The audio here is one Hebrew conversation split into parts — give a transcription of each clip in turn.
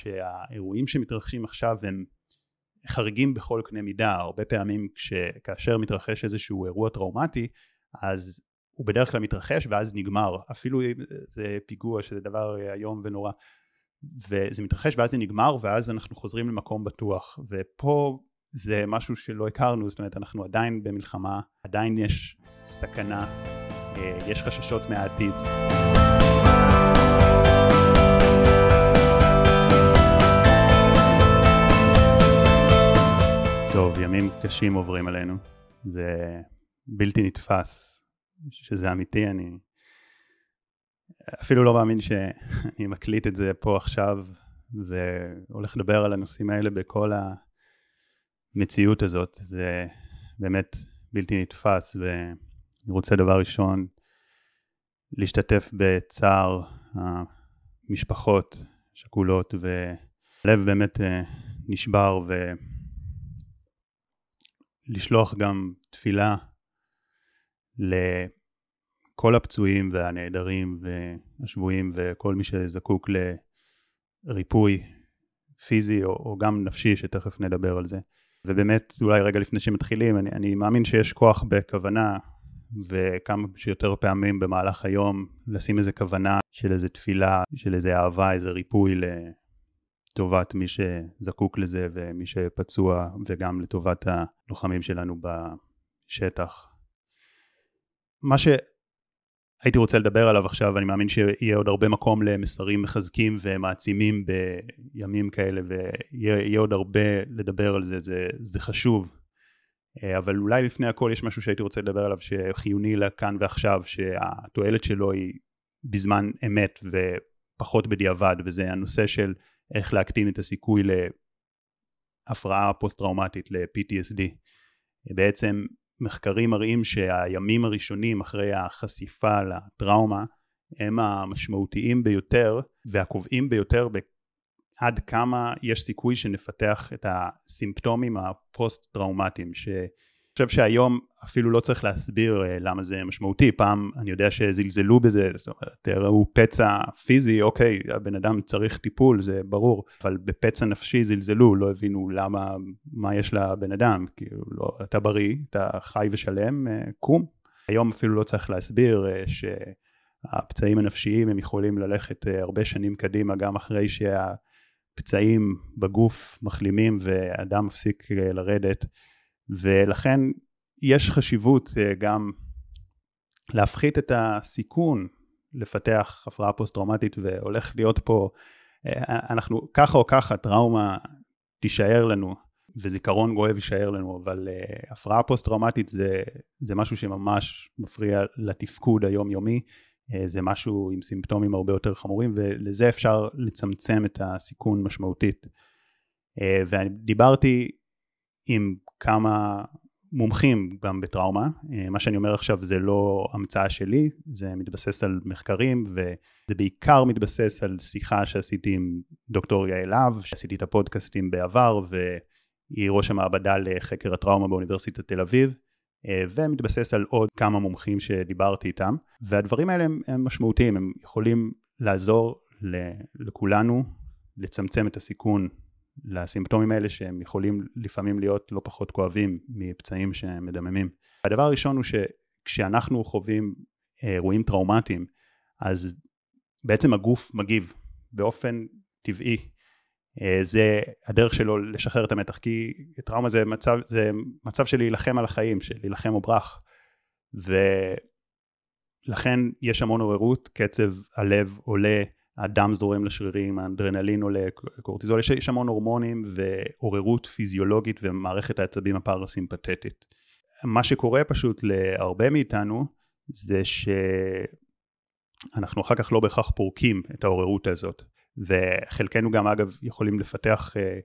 שהאירועים שמתרחשים עכשיו הם חריגים בכל קנה מידה, הרבה פעמים כש, כאשר מתרחש איזשהו אירוע טראומטי אז הוא בדרך כלל מתרחש ואז נגמר, אפילו אם זה פיגוע שזה דבר איום ונורא וזה מתרחש ואז זה נגמר ואז אנחנו חוזרים למקום בטוח. ופה זה משהו שלא הכרנו, זאת אומרת אנחנו עדיין במלחמה, עדיין יש סכנה, אה, יש חששות מהעתיד. ימים קשים עוברים עלינו, זה בלתי נתפס, שזה אמיתי, אני אפילו לא מאמין שאני מקליט את זה פה עכשיו והולך לדבר על הנושאים האלה בכל המציאות הזאת, זה באמת בלתי נתפס ואני רוצה דבר ראשון להשתתף בצער המשפחות שכולות והלב באמת אה, נשבר ולשלוח גם תפילה לכל הפצועים והנעדרים והשבויים וכל מי שזקוק לריפוי פיזי או, או גם נפשי שתכף נדבר על זה. ובאמת אולי רגע לפני שמתחילים אני, אני מאמין שיש כוח בכוונה וכמה שיותר פעמים במהלך היום לשים איזה כוונה של איזה תפילה, של איזה אהבה, איזה ריפוי לטובת מי שזקוק לזה ומי שפצוע וגם לטובת הלוחמים שלנו בשטח. מה שהייתי רוצה לדבר עליו עכשיו, אני מאמין שיהיה עוד הרבה מקום למסרים מחזקים ומעצימים בימים כאלה ויהיה עוד הרבה לדבר על זה, זה, זה חשוב. אבל אולי לפני הכל יש משהו שהייתי רוצה לדבר עליו שחיוני לכאן ועכשיו, שהתועלת שלו היא בזמן אמת ופחות בדיעבד, וזה הנושא של איך להקטין את הסיכוי להפרעה פוסט טראומטית, ל-PTSD. בעצם מחקרים מראים שהימים הראשונים אחרי החשיפה לטראומה הם המשמעותיים ביותר והקובעים ביותר עד כמה יש סיכוי שנפתח את הסימפטומים הפוסט טראומטיים שאני חושב שהיום אפילו לא צריך להסביר אה, למה זה משמעותי. פעם אני יודע שזלזלו בזה זאת אומרת ראו פצע פיזי אוקיי הבן אדם צריך טיפול זה ברור אבל בפצע נפשי זלזלו לא הבינו למה מה יש לבן אדם כאילו לא אתה בריא אתה חי ושלם אה, קום. היום אפילו לא צריך להסביר אה, שהפצעים הנפשיים הם יכולים ללכת הרבה שנים קדימה גם אחרי שה... פצעים בגוף מחלימים ואדם מפסיק לרדת ולכן יש חשיבות אה, גם להפחית את הסיכון לפתח הפרעה פוסט טראומטית והולך להיות פה אה, אנחנו ככה או ככה טראומה תישאר לנו וזיכרון גואב יישאר לנו אבל הפרעה פוסט טראומטית זה, זה משהו שממש מפריע לתפקוד היומיומי אה, זה משהו עם סימפטומים הרבה יותר חמורים ולזה אפשר לצמצם את הסיכון משמעותית. אה, ודיברתי עם כמה מומחים גם בטראומה, אה, מה שאני אומר עכשיו זה לא המצאה שלי, זה מתבסס על מחקרים וזה בעיקר מתבסס על שיחה שעשיתי עם דוקטור יעל להב, שעשיתי את הפודקאסטים בעבר והיא ראש המעבדה לחקר הטראומה באוניברסיטת תל אביב אה, ומתבסס על עוד כמה מומחים שדיברתי איתם. והדברים האלה הם, הם משמעותיים הם יכולים לעזור לכולנו לצמצם את הסיכון לסימפטומים האלה שהם יכולים לפעמים להיות לא פחות כואבים מפצעים שמדממים. הדבר הראשון הוא שכשאנחנו חווים אה, אירועים טראומטיים אז בעצם הגוף מגיב באופן טבעי אה, זה הדרך שלו לשחרר את המתח כי טראומה זה מצב, זה מצב של להילחם על החיים, של להילחם או ברח ולכן יש המון עוררות, קצב הלב עולה, הדם זורם לשרירים, האדרנלין עולה, קורטיזול, יש, יש המון הורמונים ועוררות פיזיולוגית ומערכת העצבים הפרסימפטית. מה שקורה פשוט להרבה מאיתנו זה שאנחנו אחר כך לא בהכרח פורקים את העוררות הזאת וחלקנו גם אגב יכולים לפתח אה,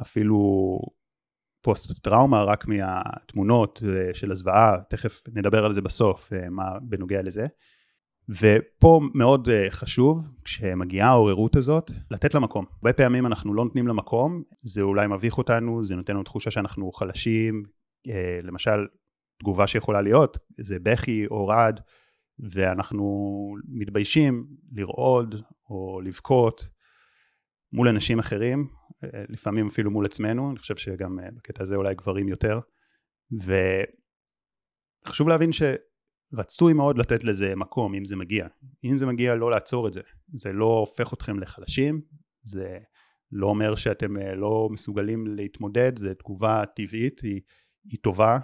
אפילו פוסט טראומה רק מהתמונות אה, של הזוועה, תכף נדבר על זה בסוף, אה, מה בנוגע לזה. ופה מאוד חשוב כשמגיעה העוררות הזאת לתת לה מקום. הרבה פעמים אנחנו לא נותנים לה מקום, זה אולי מביך אותנו, זה נותן לנו תחושה שאנחנו חלשים, למשל תגובה שיכולה להיות זה בכי או רעד ואנחנו מתביישים לרעוד או לבכות מול אנשים אחרים, לפעמים אפילו מול עצמנו, אני חושב שגם בקטע הזה אולי גברים יותר, וחשוב להבין שרצוי מאוד לתת לזה מקום אם זה מגיע, אם זה מגיע לא לעצור את זה, זה לא הופך אתכם לחלשים, זה לא אומר שאתם לא מסוגלים להתמודד, זה תגובה טבעית, היא, היא טובה,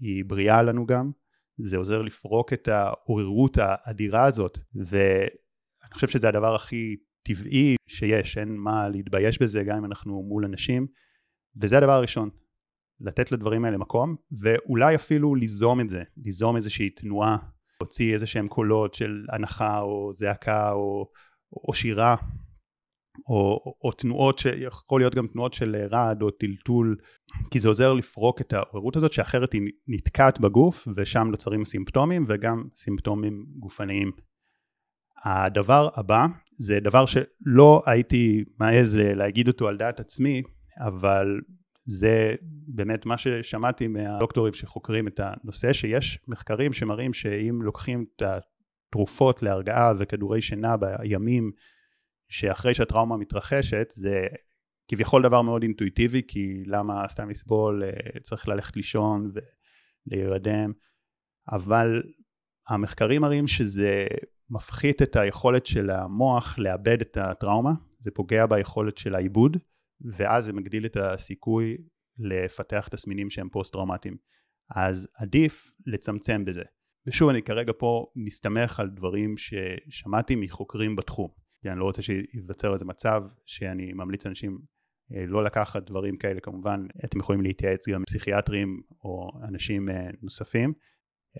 היא בריאה לנו גם, זה עוזר לפרוק את העוררות האדירה הזאת, ואני חושב שזה הדבר הכי טבעי שיש, אין מה להתבייש בזה גם אם אנחנו מול אנשים, וזה הדבר הראשון, לתת לדברים האלה מקום, ואולי אפילו ליזום את זה, ליזום איזושהי תנועה, להוציא איזה שהם קולות של הנחה או זעקה או, או שירה, או, או, או תנועות שיכול להיות גם תנועות של רעד או טלטול, כי זה עוזר לפרוק את העוררות הזאת שאחרת היא נתקעת בגוף ושם נוצרים סימפטומים וגם סימפטומים גופניים. הדבר הבא זה דבר שלא הייתי מעז להגיד אותו על דעת עצמי, אבל זה באמת מה ששמעתי מהדוקטורים שחוקרים את הנושא, שיש מחקרים שמראים שאם לוקחים את התרופות להרגעה וכדורי שינה בימים שאחרי שהטראומה מתרחשת, זה כביכול דבר מאוד אינטואיטיבי, כי למה סתם לסבול, אה, צריך ללכת לישון ולהירדם, אבל המחקרים מראים שזה מפחית את היכולת של המוח לאבד את הטראומה, זה פוגע ביכולת של העיבוד, ואז זה מגדיל את הסיכוי לפתח תסמינים שהם פוסט טראומטיים. אז עדיף לצמצם בזה. ושוב אני כרגע פה מסתמך על דברים ששמעתי מחוקרים בתחום, כי אני לא רוצה שייווצר איזה מצב שאני ממליץ לאנשים אה, לא לקחת דברים כאלה כמובן אתם יכולים להתייעץ גם עם פסיכיאטרים או אנשים אה, נוספים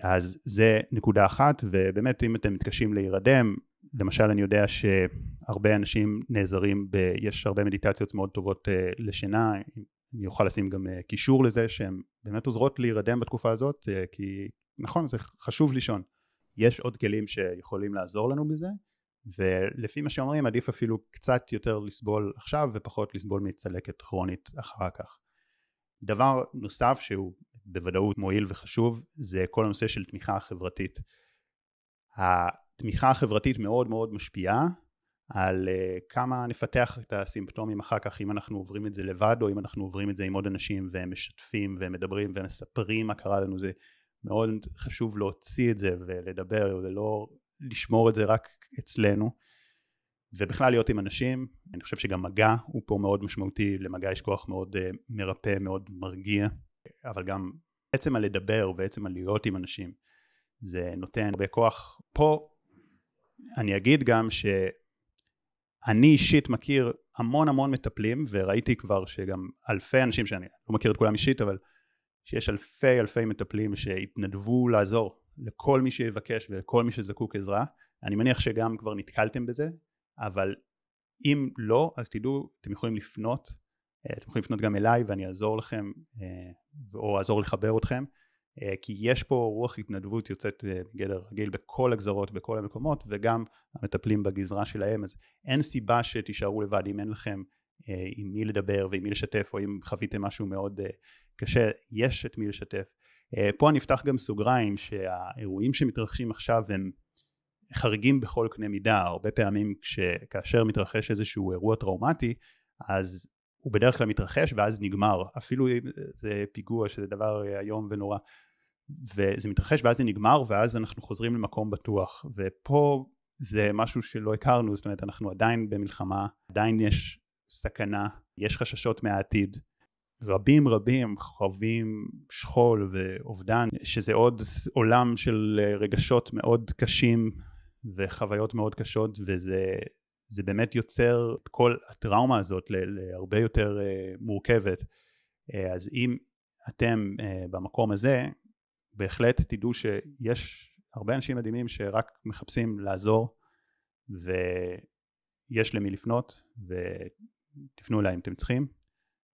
אז זה נקודה אחת ובאמת אם אתם מתקשים להירדם למשל אני יודע שהרבה אנשים נעזרים ב... יש הרבה מדיטציות מאוד טובות uh, לשינה. אני אוכל לשים גם uh, קישור לזה שהן באמת עוזרות להירדם בתקופה הזאת uh, כי נכון זה חשוב לישון. יש עוד כלים שיכולים לעזור לנו בזה ולפי מה שאומרים עדיף אפילו קצת יותר לסבול עכשיו ופחות לסבול מצלקת כרונית אחר כך. דבר נוסף שהוא בוודאות מועיל וחשוב זה כל הנושא של תמיכה חברתית. התמיכה החברתית מאוד מאוד משפיעה על uh, כמה נפתח את הסימפטומים אחר כך אם אנחנו עוברים את זה לבד או אם אנחנו עוברים את זה עם עוד אנשים והם משתפים והם מדברים ומספרים מה קרה לנו זה מאוד חשוב להוציא את זה ולדבר ולא לשמור את זה רק אצלנו ובכלל להיות עם אנשים אני חושב שגם מגע הוא פה מאוד משמעותי למגע יש כוח מאוד uh, מרפא מאוד מרגיע אבל גם עצם הלדבר ועצם הלהיות עם אנשים זה נותן הרבה כוח. פה אני אגיד גם שאני אישית מכיר המון המון מטפלים וראיתי כבר שגם אלפי אנשים שאני לא מכיר את כולם אישית אבל שיש אלפי אלפי מטפלים שהתנדבו לעזור לכל מי שיבקש ולכל מי שזקוק עזרה. אני מניח שגם כבר נתקלתם בזה אבל אם לא אז תדעו אתם יכולים לפנות אה, אתם יכולים לפנות גם אליי ואני אעזור לכם אה, או אעזור לחבר אתכם כי יש פה רוח התנדבות יוצאת מגדר רגיל בכל הגזרות בכל המקומות וגם המטפלים בגזרה שלהם אז אין סיבה שתישארו לבד. אם אין לכם עם מי לדבר ועם מי לשתף או אם חוויתם משהו מאוד קשה יש את מי לשתף. פה אני אפתח גם סוגריים שהאירועים שמתרחשים עכשיו הם חריגים בכל קנה מידה. הרבה פעמים כאשר מתרחש איזשהו אירוע טראומטי אז הוא בדרך כלל מתרחש ואז נגמר. אפילו אם זה פיגוע שזה דבר איום ונורא וזה מתרחש ואז זה נגמר ואז אנחנו חוזרים למקום בטוח. ופה זה משהו שלא הכרנו זאת אומרת אנחנו עדיין במלחמה עדיין יש סכנה יש חששות מהעתיד. רבים רבים חווים שכול ואובדן שזה עוד עולם של רגשות מאוד קשים וחוויות מאוד קשות וזה זה באמת יוצר את כל הטראומה הזאת להרבה יותר אה, מורכבת. אה, אז אם אתם אה, במקום הזה בהחלט תדעו שיש הרבה אנשים מדהימים שרק מחפשים לעזור ויש למי לפנות ותפנו אליי אם אתם צריכים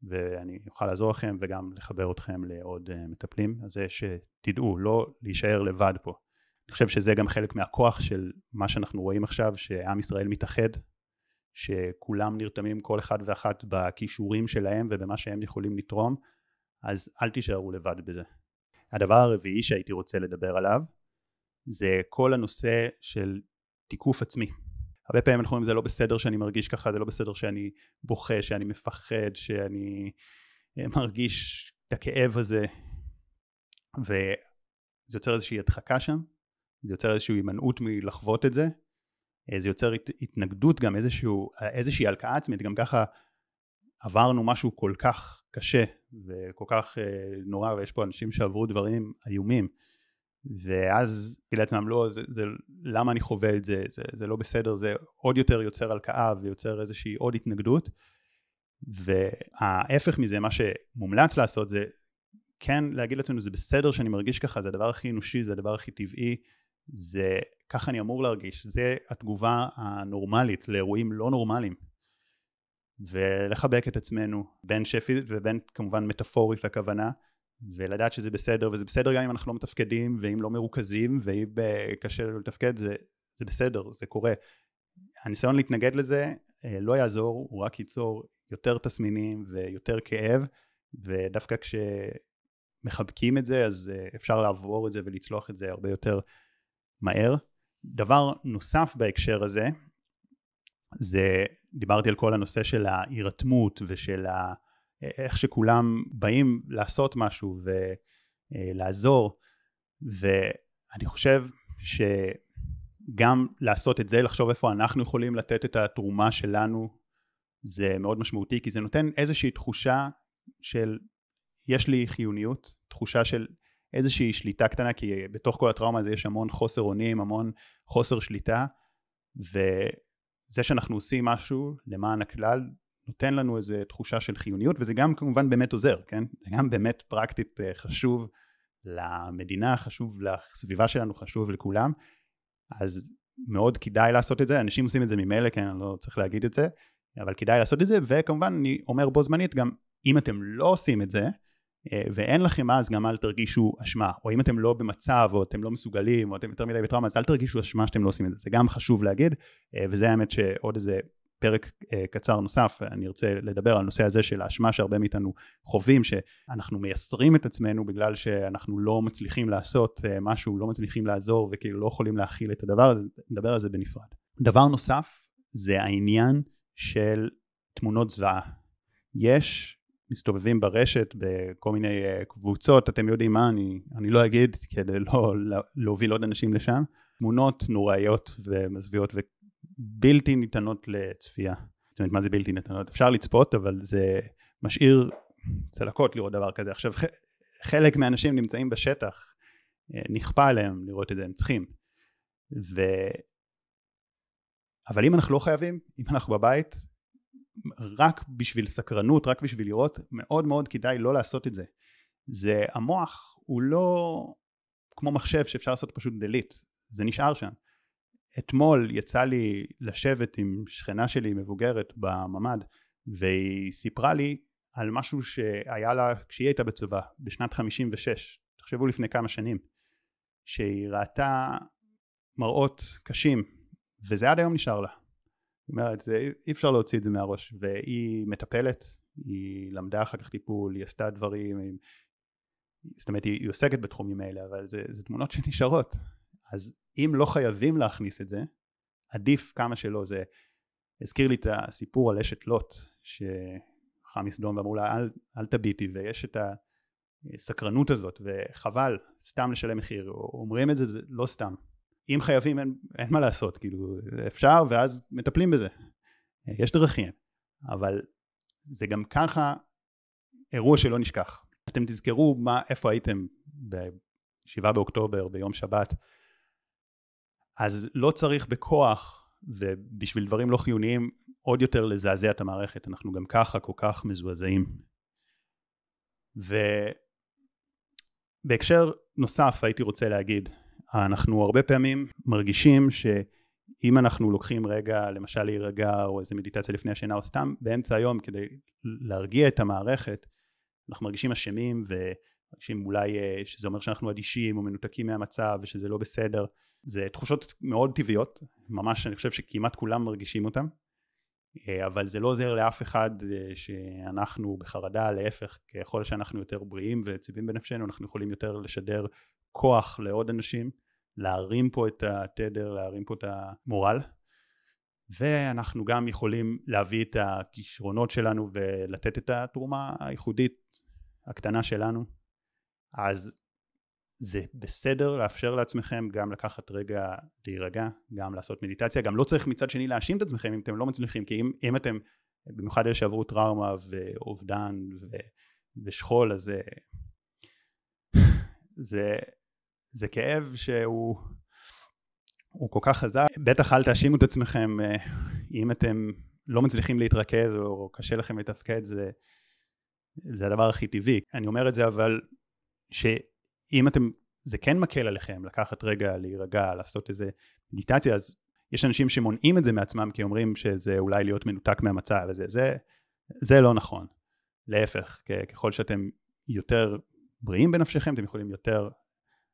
ואני אוכל לעזור לכם וגם לחבר אתכם לעוד מטפלים אז זה שתדעו לא להישאר לבד פה אני חושב שזה גם חלק מהכוח של מה שאנחנו רואים עכשיו שעם ישראל מתאחד שכולם נרתמים כל אחד ואחת בכישורים שלהם ובמה שהם יכולים לתרום אז אל תישארו לבד בזה. הדבר הרביעי שהייתי רוצה לדבר עליו זה כל הנושא של תיקוף עצמי. הרבה פעמים אנחנו אומרים זה לא בסדר שאני מרגיש ככה, זה לא בסדר שאני בוכה, שאני מפחד, שאני אה, מרגיש את הכאב הזה, וזה יוצר איזושהי הדחקה שם, זה יוצר איזושהי הימנעות מלחוות את זה, אה, זה יוצר התנגדות גם איזשהו, איזושהי הלקאה עצמית, גם ככה עברנו משהו כל כך קשה וכל כך אה, נורא ויש פה אנשים שעברו דברים איומים ואז לעצמם לא זה, זה למה אני חווה את זה, זה זה לא בסדר זה עוד יותר יוצר הלקאה ויוצר איזושהי עוד התנגדות וההפך מזה מה שמומלץ לעשות זה כן להגיד לעצמנו זה בסדר שאני מרגיש ככה זה הדבר הכי אנושי זה הדבר הכי טבעי זה ככה אני אמור להרגיש זה התגובה הנורמלית לאירועים לא נורמליים ולחבק את עצמנו בין שפיזית ובין כמובן מטאפורית לכוונה ולדעת שזה בסדר וזה בסדר גם אם אנחנו לא מתפקדים ואם לא מרוכזים ואם קשה לנו לתפקד זה, זה בסדר זה קורה. הניסיון להתנגד לזה אה, לא יעזור הוא רק ייצור יותר תסמינים ויותר כאב ודווקא כשמחבקים את זה אז אה, אפשר לעבור את זה ולצלוח את זה הרבה יותר מהר. דבר נוסף בהקשר הזה זה דיברתי על כל הנושא של ההירתמות ושל ה... איך שכולם באים לעשות משהו ולעזור ואני חושב שגם לעשות את זה לחשוב איפה אנחנו יכולים לתת את התרומה שלנו זה מאוד משמעותי כי זה נותן איזושהי תחושה של יש לי חיוניות תחושה של איזושהי שליטה קטנה כי בתוך כל הטראומה הזה יש המון חוסר אונים המון חוסר שליטה. ו... זה שאנחנו עושים משהו למען הכלל נותן לנו איזו תחושה של חיוניות וזה גם כמובן באמת עוזר, כן? זה גם באמת פרקטית אה, חשוב למדינה, חשוב לסביבה שלנו, חשוב לכולם. אז מאוד כדאי לעשות את זה, אנשים עושים את זה ממילא, כן, אני לא צריך להגיד את זה. אבל כדאי לעשות את זה וכמובן אני אומר בו זמנית גם אם אתם לא עושים את זה ואין לכם אז גם אל תרגישו אשמה. או אם אתם לא במצב או אתם לא מסוגלים או אתם יותר מדי בטראומה אז אל תרגישו אשמה שאתם לא עושים את זה. זה גם חשוב להגיד אה, וזה האמת שעוד איזה פרק אה, קצר נוסף אני ארצה לדבר על הנושא הזה של האשמה שהרבה מאיתנו חווים שאנחנו מייסרים את עצמנו בגלל שאנחנו לא מצליחים לעשות משהו לא מצליחים לעזור וכאילו לא יכולים להכיל את הדבר הזה נדבר על זה בנפרד. דבר נוסף זה העניין של תמונות זוועה. יש מסתובבים ברשת בכל מיני אה, קבוצות, אתם יודעים מה, אני, אני לא אגיד כדי לא להוביל עוד אנשים לשם, תמונות נוראיות ומזוויעות ובלתי ניתנות לצפייה. זאת אומרת, מה זה בלתי ניתנות? אפשר לצפות, אבל זה משאיר צלקות לראות דבר כזה. עכשיו, חלק מהאנשים נמצאים בשטח, אה, נכפה עליהם לראות את זה, הם צריכים. ו... אבל אם אנחנו לא חייבים, אם אנחנו בבית, רק בשביל סקרנות, רק בשביל לראות, מאוד מאוד כדאי לא לעשות את זה. זה המוח הוא לא כמו מחשב שאפשר לעשות פשוט delete, זה נשאר שם. אתמול יצא לי לשבת עם שכנה שלי מבוגרת בממ"ד והיא סיפרה לי על משהו שהיה לה כשהיא הייתה בצבא בשנת 56 תחשבו לפני כמה שנים שהיא ראתה מראות קשים וזה עד היום נשאר לה זאת אומרת, אי אפשר להוציא את זה מהראש, והיא מטפלת, היא למדה אחר כך טיפול, היא עשתה דברים, היא, זאת אומרת היא, היא עוסקת בתחומים האלה, אבל זה, זה תמונות שנשארות, אז אם לא חייבים להכניס את זה, עדיף כמה שלא, זה הזכיר לי את הסיפור על אשת לוט, שחם מסדום ואמרו לה אל, אל תביטי, ויש את הסקרנות הזאת, וחבל סתם לשלם מחיר, אומרים את זה, זה לא סתם, אם חייבים אין, אין מה לעשות, כאילו אפשר ואז מטפלים בזה, יש דרכים, אבל זה גם ככה אירוע שלא נשכח. אתם תזכרו מה, איפה הייתם ב-7 באוקטובר ביום שבת, אז לא צריך בכוח ובשביל דברים לא חיוניים עוד יותר לזעזע את המערכת, אנחנו גם ככה כל כך מזועזעים. ובהקשר נוסף הייתי רוצה להגיד אנחנו הרבה פעמים מרגישים שאם אנחנו לוקחים רגע למשל להירגע או איזה מדיטציה לפני השינה או סתם באמצע היום כדי להרגיע את המערכת אנחנו מרגישים אשמים ומרגישים אולי אה, שזה אומר שאנחנו אדישים או מנותקים מהמצב ושזה לא בסדר. זה תחושות מאוד טבעיות ממש אני חושב שכמעט כולם מרגישים אותם אבל זה לא עוזר לאף אחד אה, שאנחנו בחרדה להפך ככל שאנחנו יותר בריאים ויציבים בנפשנו אנחנו יכולים יותר לשדר כוח לעוד אנשים להרים פה את התדר, להרים פה את המורל ואנחנו גם יכולים להביא את הכישרונות שלנו ולתת את התרומה הייחודית הקטנה שלנו. אז זה בסדר לאפשר לעצמכם גם לקחת רגע להירגע, גם לעשות מדיטציה, גם לא צריך מצד שני להאשים את עצמכם אם אתם לא מצליחים, כי אם, אם אתם, במיוחד אלה שעברו טראומה ואובדן ו, ושכול, אז זה, זה, זה כאב שהוא הוא כל כך חזק, בטח אל תאשימו את עצמכם אה, אם אתם לא מצליחים להתרכז או קשה לכם לתפקד, זה, זה הדבר הכי טבעי. אני אומר את זה אבל שאם אתם, זה כן מקל עליכם לקחת רגע להירגע, לעשות איזה מדיטציה, אז יש אנשים שמונעים את זה מעצמם כי אומרים שזה אולי להיות מנותק מהמצב, וזה, זה, זה לא נכון. להפך, ככל שאתם יותר בריאים בנפשכם, אתם יכולים יותר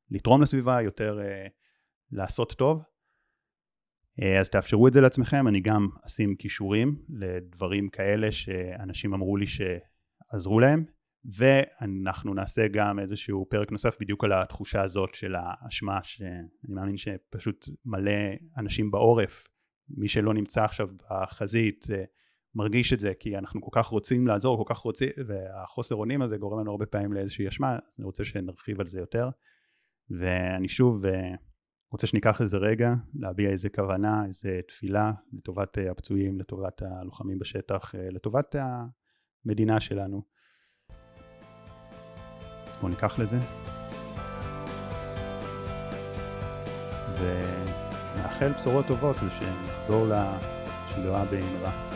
לתרום לסביבה, יותר uh, לעשות טוב. Uh, אז תאפשרו את זה לעצמכם, אני גם אשים כישורים לדברים כאלה שאנשים אמרו לי שעזרו להם, ואנחנו נעשה גם איזשהו פרק נוסף בדיוק על התחושה הזאת של האשמה, שאני מאמין שפשוט מלא אנשים בעורף, מי שלא נמצא עכשיו בחזית, uh, מרגיש את זה כי אנחנו כל כך רוצים לעזור, כל כך רוצים, והחוסר אונים הזה גורם לנו הרבה פעמים לאיזושהי אשמה, אני רוצה שנרחיב על זה יותר. ואני שוב אה, רוצה שניקח איזה רגע, להביע איזה כוונה, איזה תפילה לטובת אה, הפצועים, לטובת הלוחמים בשטח, אה, לטובת המדינה שלנו. בואו ניקח לזה. ונאחל בשורות טובות ושנחזור לשגרה במהרה.